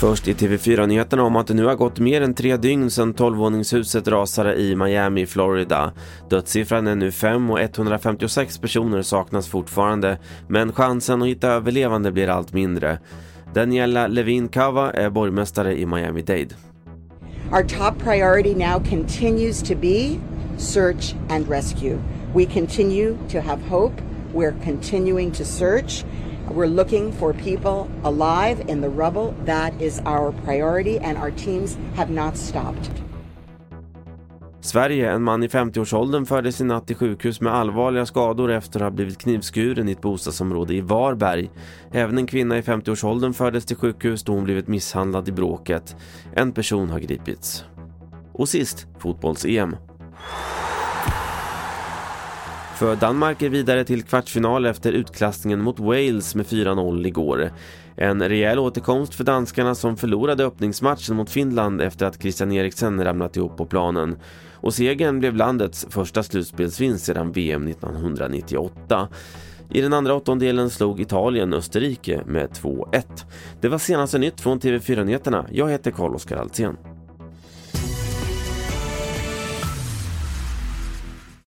Först i TV4-nyheterna om att det nu har gått mer än tre dygn sedan 12-våningshuset rasade i Miami, Florida. Dödssiffran är nu 5 och 156 personer saknas fortfarande, men chansen att hitta överlevande blir allt mindre. Daniela Levin Cava är borgmästare i Miami-Dade. Our top priority now continues to be search and rescue. We continue to have hope. We're continuing to search. We're looking for people alive in the rubble. That is our priority, and our teams have not stopped. Sverige, en man i 50-årsåldern fördes i natt till sjukhus med allvarliga skador efter att ha blivit knivskuren i ett bostadsområde i Varberg. Även en kvinna i 50-årsåldern fördes till sjukhus då hon blivit misshandlad i bråket. En person har gripits. Och sist, fotbolls-EM. För Danmark är vidare till kvartsfinal efter utklassningen mot Wales med 4-0 igår. En rejäl återkomst för danskarna som förlorade öppningsmatchen mot Finland efter att Christian Eriksen ramlat ihop på planen. Och segern blev landets första slutspelsvinst sedan VM 1998. I den andra åttondelen slog Italien Österrike med 2-1. Det var senaste nytt från TV4 Nyheterna. Jag heter Carl-Oskar Altsén.